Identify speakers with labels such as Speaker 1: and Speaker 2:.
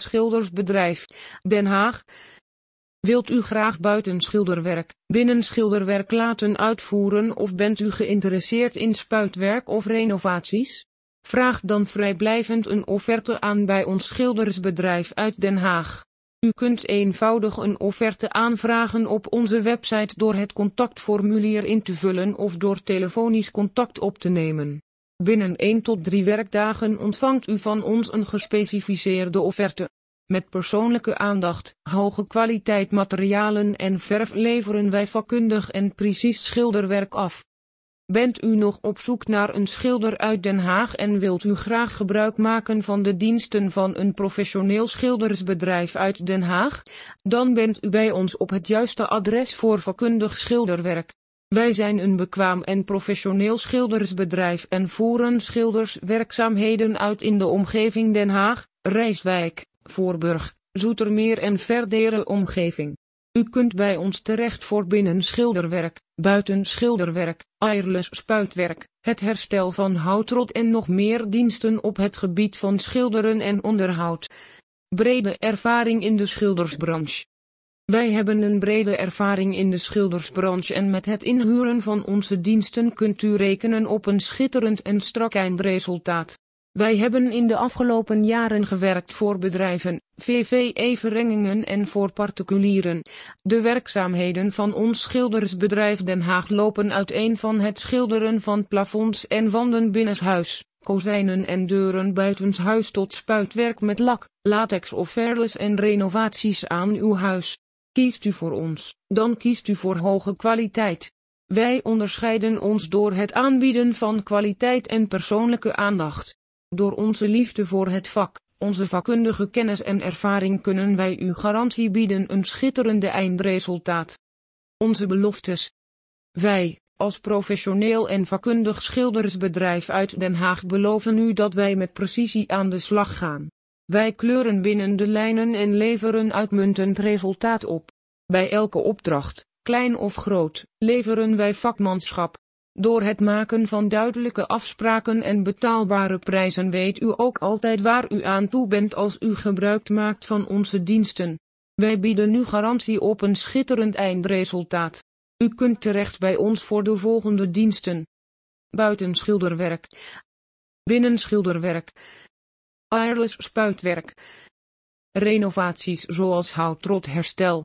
Speaker 1: Schildersbedrijf, Den Haag. Wilt u graag buiten schilderwerk, binnen schilderwerk laten uitvoeren of bent u geïnteresseerd in spuitwerk of renovaties? Vraag dan vrijblijvend een offerte aan bij ons schildersbedrijf uit Den Haag. U kunt eenvoudig een offerte aanvragen op onze website door het contactformulier in te vullen of door telefonisch contact op te nemen. Binnen 1 tot 3 werkdagen ontvangt u van ons een gespecificeerde offerte. Met persoonlijke aandacht, hoge kwaliteit materialen en verf leveren wij vakkundig en precies schilderwerk af. Bent u nog op zoek naar een schilder uit Den Haag en wilt u graag gebruik maken van de diensten van een professioneel schildersbedrijf uit Den Haag? Dan bent u bij ons op het juiste adres voor vakkundig schilderwerk. Wij zijn een bekwaam en professioneel schildersbedrijf en voeren schilderswerkzaamheden uit in de omgeving Den Haag, Rijswijk, Voorburg, Zoetermeer en verdere omgeving. U kunt bij ons terecht voor binnen schilderwerk, buiten schilderwerk, airless spuitwerk, het herstel van houtrot en nog meer diensten op het gebied van schilderen en onderhoud. Brede ervaring in de schildersbranche. Wij hebben een brede ervaring in de schildersbranche en met het inhuren van onze diensten kunt u rekenen op een schitterend en strak eindresultaat. Wij hebben in de afgelopen jaren gewerkt voor bedrijven, VVE-verenigingen en voor particulieren. De werkzaamheden van ons schildersbedrijf Den Haag lopen uiteen van het schilderen van plafonds en wanden binnenshuis, kozijnen en deuren buitenshuis tot spuitwerk met lak, latex of verles en renovaties aan uw huis. Kiest u voor ons, dan kiest u voor hoge kwaliteit. Wij onderscheiden ons door het aanbieden van kwaliteit en persoonlijke aandacht. Door onze liefde voor het vak, onze vakkundige kennis en ervaring kunnen wij u garantie bieden een schitterende eindresultaat. Onze beloftes. Wij, als professioneel en vakkundig schildersbedrijf uit Den Haag beloven u dat wij met precisie aan de slag gaan. Wij kleuren binnen de lijnen en leveren uitmuntend resultaat op. Bij elke opdracht, klein of groot, leveren wij vakmanschap, door het maken van duidelijke afspraken en betaalbare prijzen weet u ook altijd waar u aan toe bent als u gebruik maakt van onze diensten. Wij bieden u garantie op een schitterend eindresultaat. U kunt terecht bij ons voor de volgende diensten. Buiten schilderwerk. Binnen schilderwerk. Airless spuitwerk. Renovaties zoals houtrot herstel.